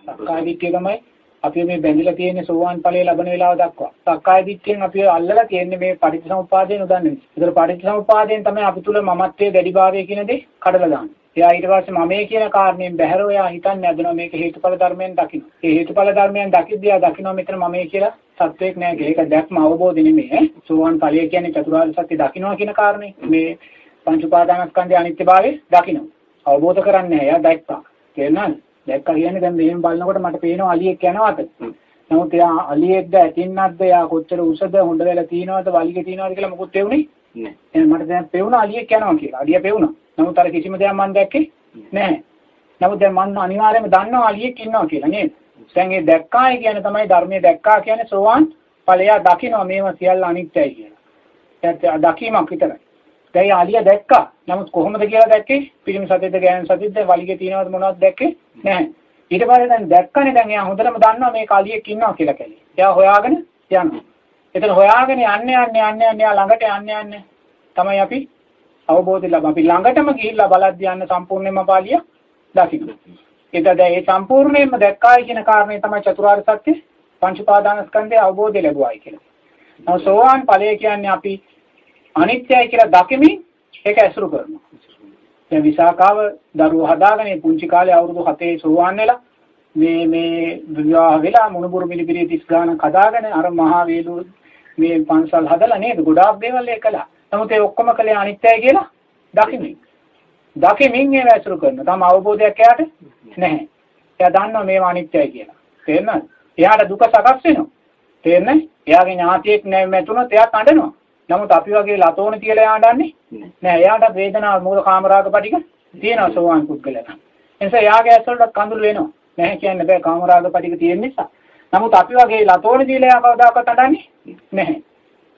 සක්කාය දිට්ඨිය තමයි අපි මේ බැඳිලා තියෙන සෝවාන් ඵලයේ ලබන වෙලාව දක්වා. සක්කාය දිට්ඨියෙන් අපි අල්ලලා තියෙන්නේ මේ පටිච්චසමුප්පාදේ නොදන්නේ. ඒතර පටිච්චසමුප්පාදයෙන් තමයි අපි තුල මමත්වයේ දැඩිභාවය කියන දේ කඩලා දාන්නේ. එයා ඊට පස්සේ මමයේ කියන කාරණයෙන් බැහැරව එයා හිතන්නේ නැදනවා මේක හේතුඵල ධර්මයෙන් දකින්න. ඒ හේතුඵල ධර්මයෙන් දකිද්දී එයා දකිනවා මෙතන මමයේ කියලා සත්වයක් නෑ කියලා. ඒක දැක්ම අවබෝධ නෙමෙයි ඈ. සෝවාන් ඵලය කියන්නේ චතුරාර්ය සත්‍ය දකින්නවා කියන කාරණේ. මේ පංච උපාදානස්කන්ධයේ අනිත්‍යභාවය දකින්න. අවබෝධ කරන්නේ නැහැ. එයා දැක්කා. තේරුණාද? දැක්කා කියන්නේ දැන් මෙහෙම බලනකොට මට පේනවා අලියෙක් යනවා අත. නමුත් එයා අලියෙක්ද ඇතින්නක්ද එයා කොච්චර උසද හොඳ වෙලා තියනවද වලිගේ තියනවද කියලා මොකුත් පෙවුනේ නෑ. එහෙනම් මට දැන් පෙවුණා අලියෙක් යනවා කියලා. අලිය පෙවුණා. නමුත් අර කිසිම දෙයක් මම දැක්කේ නැහැ. නමුත් දැන් මම අනිවාර්යයෙන්ම දන්නවා අලියෙක් ඉන්නවා කියලා නේද? දැන් ඒ දැක්කායි කියන්නේ තමයි ධර්මයේ දැක්කා කියන්නේ සෝවාන් ඵලය දකිනවා මේව සියල්ල අනිත්‍යයි කියලා. ඒත් දකීමක් විතරයි. දැන් ආලිය දැක්කා. නමුත් කොහොමද කියලා දැක්කේ? පිළිම සතෙද්ද ගෑනු සතෙද්ද වලිගේ තියනවද මොනවද දැක්කේ? නැහැ. ඊට පස්සේ දැන් දැක්කනේ දැන් එයා හොඳටම දන්නවා මේ කාලියෙක් ඉන්නවා කියලා කැලේ. එයා හොයාගෙන යනවා. එතන හොයාගෙන යන්නේ යන්නේ යන්නේ යන්නේ ළඟට යන්නේ යන්නේ තමයි අපි අවබෝධය ලබ අපි ළඟටම ගිහිල්ලා බලද්දී යන්න සම්පූර්ණයෙන්ම පාළිය දකින්න. එතද ඒ සම්පූර්ණයෙන්ම දැක්කායි කියන කාරණේ තමයි චතුරාර්ය සත්‍ය පංච උපාදානස්කන්ධයේ අවබෝධය ලැබුවායි කියලා. නෝ සෝවාන් ඵලය කියන්නේ අපි අනිත්‍යයි කියලා දකිමින් ඒක ඇසුරු කරනවා. දැන් විසාකාව දරුවෝ හදාගෙන පුංචි කාලේ අවුරුදු 7 සෝවාන් වෙලා මේ මේ විවාහ වෙලා මුණුබුරු මිලිබිරි 30 ගානක් හදාගෙන අර මහා වේලු මේ පන්සල් හදලා නේද ගොඩාක් දේවල් ඒ කළා. නමුත් ඒ ඔක්කොම කළේ අනිත්‍යයි කියලා දකිමින්. දකිමින් ඒව ඇසුරු කරනවා. තම අවබෝධයක් එයාට නැහැ. එයා දන්නවා මේවා අනිත්‍යයි කියලා. තේරෙනවද? එයාට දුක සකස් වෙනවා. තේරෙන්නේ? එයාගේ ඥාතියෙක් නැතුනොත් එයා කඩනවා. නමුත් අපි වගේ ලතෝන තියලා එයා අඬන්නේ නෑ. එයාට වේදනාව මූල කාමරාග පිටික තියෙනවා සෝවාන් පුද්ගලයාට. ඒ නිසා එයාගේ ඇස්වලට කඳුළු වෙනවා. නැහැ කියන්න බෑ කාමරාග පිටික තියෙන නිසා. නමුත් අපි වගේ ලතෝන තියලා එයා කවදාකවත් අඬන්නේ නැහැ.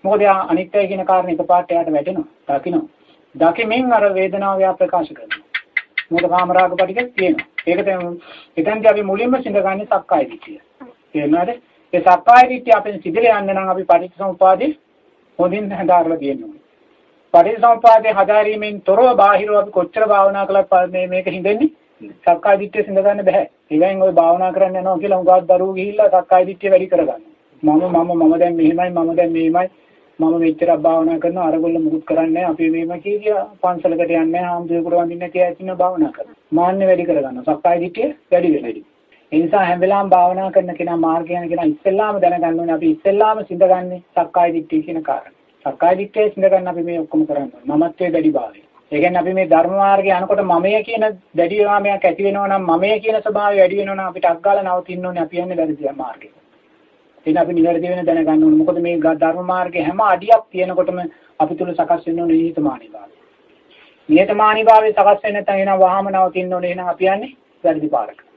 මොකද එයා අනිත්‍යයි කියන කාරණේ එකපාරට එයාට වැටෙනවා. දකිනවා. දකිමින් අර වේදනාව එයා ප්‍රකාශ කරනවා. මොකද කාමරාග පිටික තියෙනවා. ඒකට එතෙන්දී අපි මුලින්ම සිඳගන්නේ සක්කාය දිට්ඨිය. තේරුණාද? ඒ සක්කාය දිට්ඨිය අපෙන් සිදලා යන්න නම් අපි පටිච්චසමුපාදේ හොඳින් හදාarලා තියෙනවා. පටිච්චසමුපාදේ හදාරීමෙන් තොරව බාහිරව අපි කොච්චර භාවනා කළත් මේ මේක හින්දෙන්නේ සක්කාය දිට්ඨිය සිඳ ගන්න බෑ. ඒවෙන් ওই භාවනා කරන්න යනවා කියලා උගාත් දරුවෝ ගිහිල්ලා සක්කාය දිට්ඨිය වැඩි කරගන්න. මම මම මම දැන් මෙහෙමයි මම දැන් මෙහෙමයි මම මෙච්චර භාවනා කරනවා අරගොල්ල මුකුත් කරන්නේ නැහැ අපි මේම කීකියා පන්සලකට යන්නේ නැහැ ආම්දුවේකට වඳින්න කියලා ඇතින භාවනා කරනවා. මාන්නේ වැඩි කරගන්න. සක්කාය දිට්ඨිය වැඩි වෙනවා. ඒ නිසා හැම වෙලාවෙම භාවනා කරන කෙනා මාර්ගය යන කෙනා ඉස්සෙල්ලාම දැනගන්න ඕනේ අපි ඉස්සෙල්ලාම සිඳගන්නේ සක්කාය දිට්ඨිය කියන කාරණා. සක්කාය දිට්ඨිය සිඳගන්න අපි මේ ඔක්කොම කරන්නේ. මමත්වයේ දැඩිභාවය. ඒ කියන්නේ අපි මේ ධර්ම මාර්ගය යනකොට මමය කියන දැඩි රාමයක් ඇති වෙනවා නම් මමය කියන ස්වභාවය වැඩි වෙනවා නම් අපිට අග්ගාලා නවතින්න ඕනේ අපි යන්නේ වැරදි මාර්ගයට. එහෙනම් අපි නිවැරදි වෙන දැනගන්න ඕනේ. මොකද මේ ධර්ම මාර්ගයේ හැම අඩියක් තියෙනකොටම අපි තුල සකස් වෙන්න ඕනේ නිහතමානීභාවය. නිහතමානීභාවය සකස් වෙන්නේ නැත්නම් එනවා වහම නවතින්න ඕනේ. එහෙනම් අපි යන්නේ වැරදි පාරකට.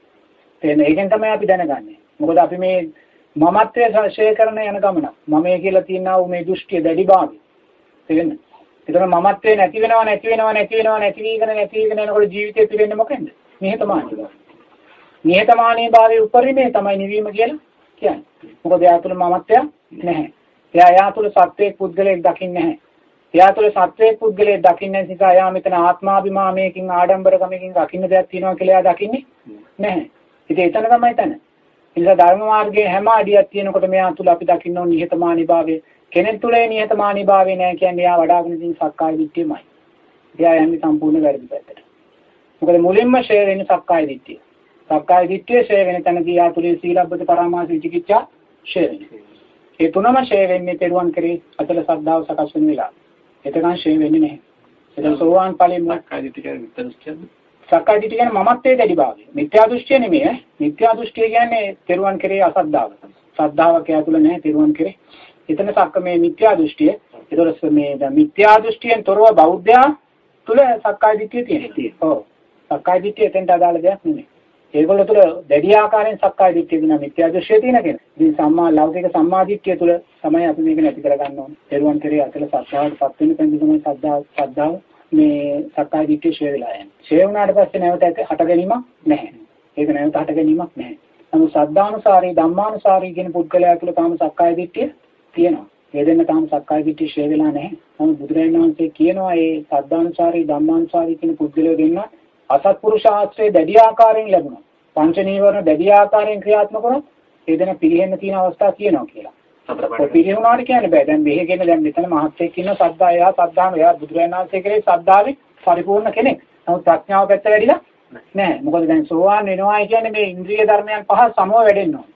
තේන ඒකෙන් තමයි අපි දැනගන්නේ. මොකද අපි මේ මමත්වයේ ශේය කරන යන ගමන. මමයේ කියලා තියෙනා මේ දෘෂ්ටිය දැඩිභාවය. තේරෙන්නේ? ඒතර මමත්වේ නැති වෙනවා නැති වෙනවා නැති වෙනවා නැති වීගෙන නැති වීගෙන යනකොට ජීවිතේ පිරෙන්නේ මොකෙන්ද? නිහතමානී භාවය. නිහතමානී භාවයේ උපරිමය තමයි නිවීම කියලා කියන්නේ. මොකද එයා තුළ මමත්වයක් නැහැ. එයා එයා තුළ සත්වයේ පුද්ගලයෙක් දකින්නේ නැහැ. එයා තුළ සත්වයේ පුද්ගලයෙක් දකින්නේ නිසා එයා මෙතන ආත්මාභිමානයකින් ආඩම්බරකමකින් දකින්න දෙයක් තියෙනවා කියලා එයා දකින්නේ නැහැ. ඉතින් එතන තමයි තන. ඉතින් ධර්ම මාර්ගයේ හැම අඩියක් තියෙනකොට මෙයා තුළ අපි දකින්න ඕන නිහතමානී භාවය. කෙනෙක් තුළ ඒ නිහතමානී භාවය නැහැ කියන්නේ එයා වඩාගෙන තියෙන සක්කාය දිට්ඨියමයි. එයා යන්නේ සම්පූර්ණ වැරදි පැත්තට. මොකද මුලින්ම ෂේ වෙන්නේ සක්කාය දිට්ඨිය. සක්කාය දිට්ඨිය ෂේ වෙන තැනදී යා තුළේ සීලබ්බත පරාමාස විචිකිච්ඡා ෂේ වෙන්නේ. ඒ තුනම ෂේ වෙන්නේ පෙරුවන් කරේ අතල සද්ධාව සකස් වෙන වෙලාව. එතකන් ෂේ වෙන්නේ නැහැ. ඒක සෝවාන් ඵලෙම සක්කාය දිට්ඨිය කියන්නේ විතරස්කන්ධ. සක්කාය දිට්ඨිය කියන්නේ මමත්වයේ දැඩිභාවය. මිත්‍යා දෘෂ්ටිය නෙමෙයි ඈ. මිත්‍යා දෘෂ්ටිය කියන්නේ පෙරුවන් කරේ අසද්ධාව. සද්ධාවක් එයා තුළ නැහැ පෙරුවන් කරේ. එතන සක්ක මේ මිත්‍යා දෘෂ්ටිය. ඒතොර මේ මිත්‍යා දෘෂ්ටියෙන් තොරව බෞද්ධයා තුළ සක්කාය දිට්ඨිය තියෙනවා. ඔව්. සක්කාය දිට්ඨිය එතෙන්ට අදාළ දෙයක් නෙමෙයි. ඒගොල්ලෝ තුළ දැඩි ආකාරයෙන් සක්කාය දිට්ඨිය දින මිත්‍යා දෘෂ්ටිය තියෙන කෙනා. ඉතින් සම්මා ලෞකික සම්මා දිට්ඨිය තුළ තමයි අපි මේක නැති කරගන්න ඕනේ. පෙරුවන් කරේ අතල සද්ධාවටපත් වෙන තැනදී තමයි සද්ධාව සද්ධාව මේ සක්කාය දිට්ඨිය ෂේ වෙලා යන්නේ. ෂේ වුණාට පස්සේ නැවත හට ගැනීමක් නැහැ. ඒක නැවත හට ගැනීමක් නැහැ. නමුත් සද්ධානුසාරී ධම්මානුසාරී කියන පුද්ගලයා තුළ තාම සක්කාය දිට්ඨිය තියෙනවා. ඒ දෙන්න තාම සක්කාය දිට්ඨිය ෂේ වෙලා නැහැ. නමුත් බුදුරජාණන් වහන්සේ කියනවා මේ සද්ධානුසාරී ධම්මානුසාරී කියන පුද්ගලයෝ දෙන්න අසත්පුරුෂ ආශ්‍රය දැඩි ආකාරයෙන් ලැබුණා. පංච නීවරණ දැඩි ආකාරයෙන් ක්‍රියාත්මක වුණොත් ඒ දෙන පිළිහෙන්න තියෙන අවස්ථා තියෙනවා කියලා. පිළිහුණාට කියන්න බෑ. දැන් මෙහෙගෙන දැන් මෙතන මහත්යෙක් ඉන්න සද්දා එයා සද්දාම එයා බුදුරජාණන් වහන්සේ කෙරේ සද්දාවේ පරිපූර්ණ කෙනෙක්. නමුත් ප්‍රඥාව පැත්ත වැඩිලා නැහැ. මොකද දැන් සෝවාන් වෙනවා කියන්නේ මේ ඉන්ද්‍රිය ධර්මයන් පහ සමව වැඩෙන්න ඕන.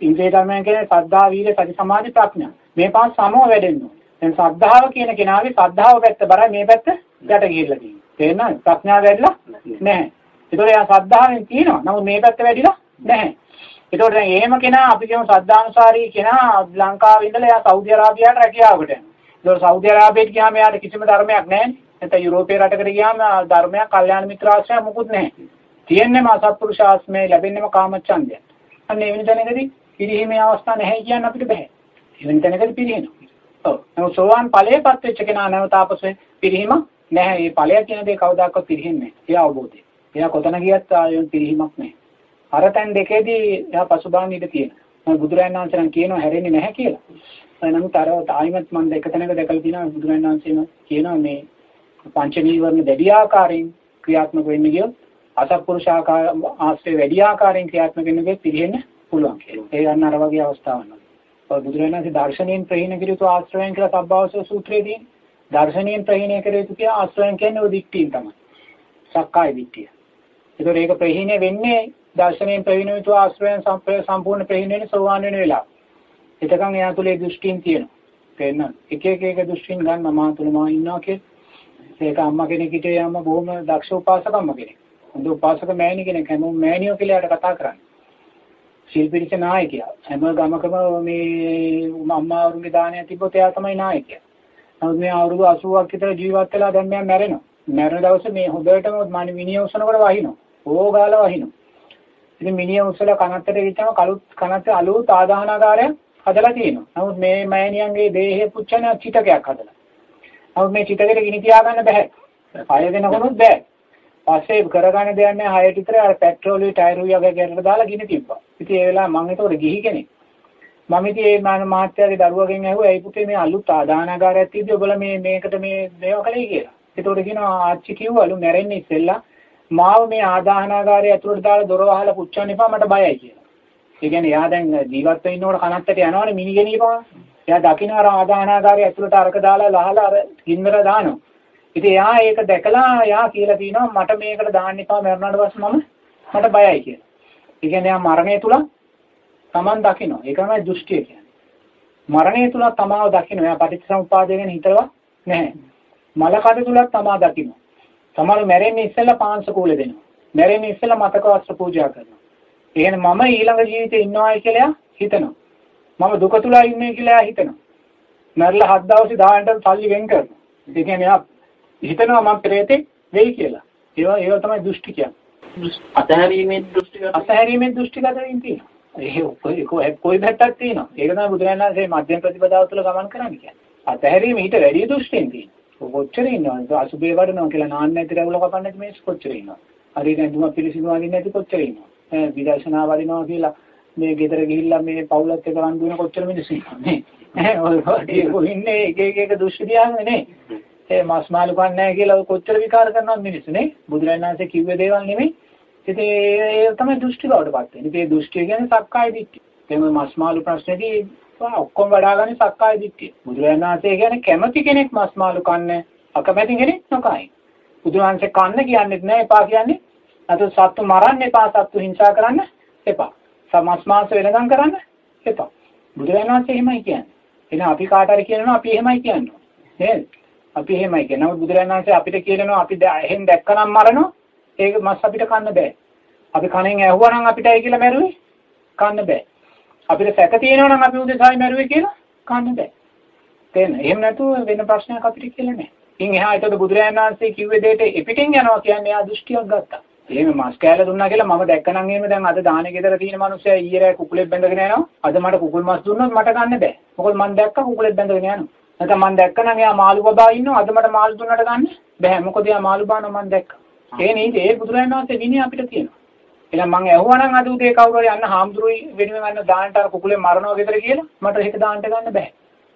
ඉන්ද්‍රිය ධර්මයන් කියන්නේ සද්ධා, වීර්ය, සති, සමාධි, ප්‍රඥා. මේ පහ සමව වැඩෙන්න ඕන. දැන් සද්ධාව කියන කෙනාගේ සද්ධාව පැත්ත බරයි මේ පැත්ත යට ගිහිල්ලා තියෙනවා. තේරෙනවද? ප්‍රඥාව වැඩිලා නැහැ. ඒතකොට එයා සද්ධාවෙන් තියෙනවා. නමුත් මේ පැත්ත වැඩිලා නැහැ. ඒතකොට දැන් එහෙම කෙනා අපි කියමු සද්ධානුසාරී කෙනා ලංකාවේ ඉඳලා එයා සෞදි අරාබියාට රැකියාවකට යනවා. ඒතකොට සෞදි අරාබියට ගියාම එයාට කිසිම ධර්මයක් නැහැ. නැත්නම් යුරෝපීය රටකට ගියාම ධර්මයක්, කල්යාණ මිත්‍රාශ්‍රය මොකුත් නැහැ. තියෙන්නේම අසත්පුරුෂ ආශ්‍රමයේ ලැබෙන්නේම කාමච්ඡන්දය. අන්න ඒ වෙන තැනකදී පිරිහීමේ අවස්ථා නැහැ කියන්න අපිට බෑ. ඒ වෙන තැනකදී පිරිහෙනවා. ඔව්. නමුත් සෝවාන් ඵලයේපත් වෙච්ච කෙනා නැවත ආපසු පිරිහීම නැහැ. මේ ඵලය කියන දේ කවදාකවත් පිරිහෙන්නේ නැහැ. ඒ අවබෝධය. එයා කොතන ගියත් ආයෙත් පිරිහීමක් නැහැ. අර තැන් දෙකේදී එයා පසුබාහන ඉඳ තියෙනවා. මම බුදුරජාණන් වහන්සේ නම් කියනවා හැරෙන්නේ නැහැ කියලා. නමුත් අර ආයිමත් මම එක තැනක දැකලා තියෙනවා බුදුරජාණන් වහන්සේම කියනවා මේ පංච නීවරණ දෙවි ආකාරයෙන් ක්‍රියාත්මක වෙන්න ගියොත් අසත්පුරුෂ ආකාර ආශ්‍රය වැඩි ආකාරයෙන් ක්‍රියාත්මක වෙන්න ගියොත් පිළිහෙන්න පුළුවන් කියලා. ඒ ගන්න අර වගේ අවස්ථාවක් නේද. ඔය බුදුරජාණන් වහන්සේ දර්ශනයෙන් ප්‍රහීන කිරියුතු ආශ්‍රයයන් කියලා සබ්බවස සූත්‍රයේ තියෙන. දර්ශනයෙන් ප්‍රහීන කිරියුතු කියලා ආශ්‍රයයන් කියන්නේ ඔය දික්තියින් තමයි. සක්කාය දිට්ඨිය. ඒතකොට ඒක ප්‍රහීන වෙන්නේ දර්ශනයෙන් ප්‍රහීන විතු ආශ්‍රයයන් සම්පූර්ණ ප්‍රහීන වෙන සෝවාන් වෙන වෙලාව. එතකන් එයා තුලේ දෘෂ්ටීන් තියෙනවා. තේරෙනවද? එක එක එක දෘෂ්ටීන් ගන්න මා තුල මා ඉන්නවා කියලා. ඒක අම්මා කෙනෙක් හිටියේ අම්මා බොහොම දක්ෂ උපාසකම්ම කෙනෙක්. හොඳ උපාසක මෑණි කෙනෙක් හැමෝම මෑණියෝ කියලා යට කතා කරන්නේ. ශිල්පිරිස නායකයා. හැම ගමකම මේ අම්මා වරුන්ගේ දානය තිබ්බොත් එයා තමයි නායකයා. නමුත් මේ අවුරුදු 80ක් විතර ජීවත් වෙලා දැන් මෙයා මැරෙනවා. මැරෙන දවසේ මේ හොඳටම මන මිනිහ උසනකොට වහිනවා. ඕගාලා වහිනවා. ඉතින් මිනිහ උසලා කනත්තට ගිහම කලුත් කනත්ත අලුත් ආදාහනාකාරයක් හදලා තියෙනවා. නමුත් මේ මෑණියන්ගේ දේහය පුච්චන චිතකයක් හදලා. නමුත් මේ චිතකෙට ගිනි තියාගන්න බෑ. පය දෙනකොනුත් බෑ. පස්සේ කරගන්න දෙයක් නැහැ හයට විතර අර පෙට්‍රෝල් ටයර් වගේ ගැටට දාලා ගිනි තිබ්බා. ඉතින් ඒ වෙලාව මම ඒතකොට ගිහි කෙනෙක්. මම ඉතින් මේ මාත්‍යාගේ දරුවගෙන් ඇහුවා "ඇයි පුතේ මේ අලුත් ආදානාගාරයක් තියදී ඔයගොල්ලෝ මේ මේකට මේ මේවා කළේ" කියලා. ඒතකොට කියනවා ආච්චි කිව්වලු මැරෙන්නේ ඉස්සෙල්ලා මාව මේ ආදානාගාරය ඇතුළට දාලා දොර වහලා පුච්චන්න එපා මට බයයි කියලා. ඒ කියන්නේ එයා දැන් ජීවත් වෙන්න ඉන්නකොට කනත්තට යනවනේ මිනිගෙනියපම. එයා දකින්න අර ආදානාගාරය ඇතුළට අරක දාලා ලහලා අර ගින්නර දානවා. ඉතින් එයා ඒක දැකලා එයා කියලා තිනවා මට මේකට දාන්න එපා මරණයට පස්සේ මම මට බයයි කියලා. ඒ කියන්නේ එයා මරණය තුල Taman දකිනවා. ඒක තමයි දෘෂ්ටිය කියන්නේ. මරණය තුල තමාව දකිනවා. එයා පටිච්චසමුප්පාදය ගැන හිතලා නැහැ. මලකඩ තුලත් තමා දකිනවා. සමහර මැරෙන්නේ ඉස්සෙල්ලා පාංශ කූල දෙනවා. මැරෙන්නේ ඉස්සෙල්ලා මතක වස්ත්‍ර පූජා කරනවා. ඒ කියන්නේ මම ඊළඟ ජීවිතේ ඉන්නවායි කියලා හිතනවා. මම දුක තුල ඉන්නේ කියලා හිතනවා. මැරලා හත් දවසේ දාන්නට සල්ලි වෙන් කරනවා. ඒ කියන්නේ එයා හිතනවා මම ප්‍රේතෙක් වෙයි කියලා. ඒවා ඒවා තමයි දෘෂ්ටි කියන්නේ. අතහැරීමේ දෘෂ්ටිගත අතහැරීමේ දෘෂ්ටිගතයින් තියෙනවා. ඒ කොයි කොයි පැත්තක් තියෙනවා. ඒක තමයි බුදුරජාණන් වහන්සේ මධ්‍යම ප්‍රතිපදාව තුළ ගමන් කරන්නේ කියන්නේ. අතහැරීම ඊට වැඩි දෘෂ්ටියෙන් තියෙනවා. කොච්චර ඉන්නවද? අසුබේ වඩනවා කියලා නාන්න නැති රැවුල කපන්න නැති මේස් කොච්චර ඉන්නවා. හරියට ඇඳුම පිළිසිදු වදින්න නැති කොච්චර ඉන්නවා. ඈ විදර්ශනා වදිනවා කියලා මේ ගෙදර ගිහිල්ලා මේ පවුලත් එක්ක රන් දුවන කොච්චර මිනිස්සු ඉන්නවද? ඈ ඔය ඉන්නේ එක එක එක දෘෂ්ටි දිහානේ නේ. ඒ මස් මාළු කන්නේ කියලා කොච්චර විකාර කරනවද මිනිස්සු නේ? බුදුරජාණන් වහන්සේ කිව්වේ දේවල් නෙමෙයි. ඉතින් ඒ තමයි දෘෂ්ටි බවට පත් වෙන්නේ. ඉතින් ඒ දෘෂ්ටිය කියන්නේ සක්කාය දිට්ඨිය. එතන මස් මාළු ප්‍රශ්නේදී ඔක්කොම වඩාගන්නේ සක්කාය දිට්ඨිය. බුදුරජාණන් වහන්සේ කියන්නේ කැමති කෙනෙක් මස් මාළු කන්නේ අකමැති කෙනෙක් නොකයි. බුදුරජාණන්සේ කන්න කියන්නේත් නෑ එපා කියන්නේ. අත සත්තු මරන්න එපා සත්තු හිංසා කරන්න එපා. සමස් මාස වෙනකම් කරන්න එපා. බුදුරජාණන් වහන්සේ එහෙමයි කියන්නේ. එහෙනම් අපි කාට හරි කියනවා අපි එහෙමයි කියන්නේ. නේද? අපි එහෙමයි කියනවා. නමුත් බුදුරජාණන් වහන්සේ අපිට කියනවා අපි එහෙන් දැක්කනම් මරනවා. ඒක මස් අපිට කන්න බෑ. අපි කණෙන් ඇහුවා නම් අපිටයි කියලා මැරුවේ කන්න බෑ. අපිට සැක තියෙනවා නම් අපි උදේසායි මැරුවේ කියලා කන්න බෑ. තේරෙනවද? එහෙම නැතුව වෙන ප්‍රශ්නයක් අපිට කියලා නෑ. ඉතින් එහා ඒතකොට බුදුරජාණන් වහන්සේ කිව්වේ දෙයට එපිටින් යනවා කියන්නේ එයා දෘෂ්ටියක් ගත්තා. එහෙම මස් කෑල්ල දුන්නා කියලා මම දැක්කනම් එහෙම දැන් අද දානේ ගෙදර තියෙන මිනිස්සයා ඊයේ රෑ කුකුලෙක් බැඳගෙන යනවා. අද මට කුකුල් මස් දුන්නොත් මට ගන්න බෑ. මොකද මම දැක්ක කුකුලෙක් බැඳගෙන යනවා. නැත්නම් මම දැක්කනම් එයා මාළු බබා ඉන්නවා. අද මට මාළු දුන්නට ගන්න බෑ. මොකද එයා මාළු බානවා මම දැක්කා. ඒ නේද ඒ බුදුරජාණන් වහන්සේ විනය අපිට තියෙනවා. එහෙනම් මම ඇහුවා නම් අද උදේ කවුරු හරි අන්න හාමුදුරුවෝ වෙනුවෙන් අන්න දාන්නට අර කුකුලේ මරනවා ගෙදර කියලා මට ඒක දාන්නට ගන්න බෑ.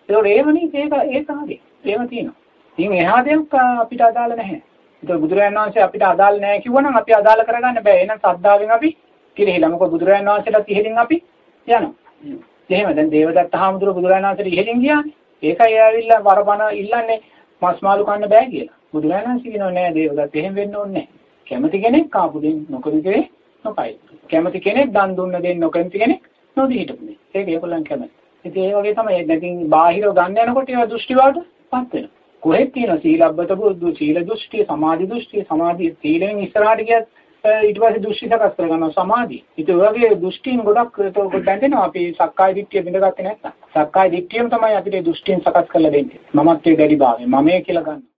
ඒකෝර ඒව නේ ඒක ඒක හරි. ඒව තියෙනවා. ඉතින් එහා දෙයක් අපිට අදාළ නැහැ. ඒක බුදුරජාණන් වහන්සේ අපිට අදාළ නැහැ කිව්වනම් අපි අදාළ කරගන්න බෑ. එහෙනම් සද්ධාවෙන් අපි කිරිහිලා මොකද බුදුරජාණන් වහන්සේලාත් ඉහෙලින් අපි යනවා. එහෙම දැන් දේවදත්ත හාමුදුරුවෝ බුදුරජාණන් වහන්සේට ඉහෙලින් ගියානේ. ඒකයි ඇවිල්ලා වරබන ඉල්ලන්නේ මස් මාළු කන්න බෑ කියලා. බුදුරජාණන් වහන්සේ කියනවා නෑ දේවදත්ත එහෙම වෙන්න ඕනේ නෑ. කැමති කෙනෙක් ආපු දෙන්න නොකරි දෙේ නොකයි. කැමති කෙනෙක් දන් දුන්න දෙන්න නොකැමති කෙනෙක් නොදී හිටපුනේ. ඒක ඒගොල්ලන් කැමති. ඉතින් ඒ වගේ තමයි දැන් බාහිරව ගන්න යනකොට ඒවා දෘෂ්ටිවාද පත් වෙනවා. කොහෙද තියෙන සීලබ්බත බුදු සීල දෘෂ්ටි සමාධි දෘෂ්ටි සමාධි සීලෙන් ඉස්සරහට ගියත් ඊට පස්සේ දෘෂ්ටි සකස් කරගන්නවා සමාධිය. ඉතින් ඔය වගේ දෘෂ්ටීන් ගොඩක් ඒක බැඳෙනවා අපි සක්කාය දිට්ඨිය බිඳගත්තේ නැත්තම්. සක්කාය දිට්ඨියම තමයි අපිට දෘෂ්ටීන් සකස් කරලා දෙන්නේ. මමත්වයේ දැඩි භාවය. මමයේ කියලා ගන්න.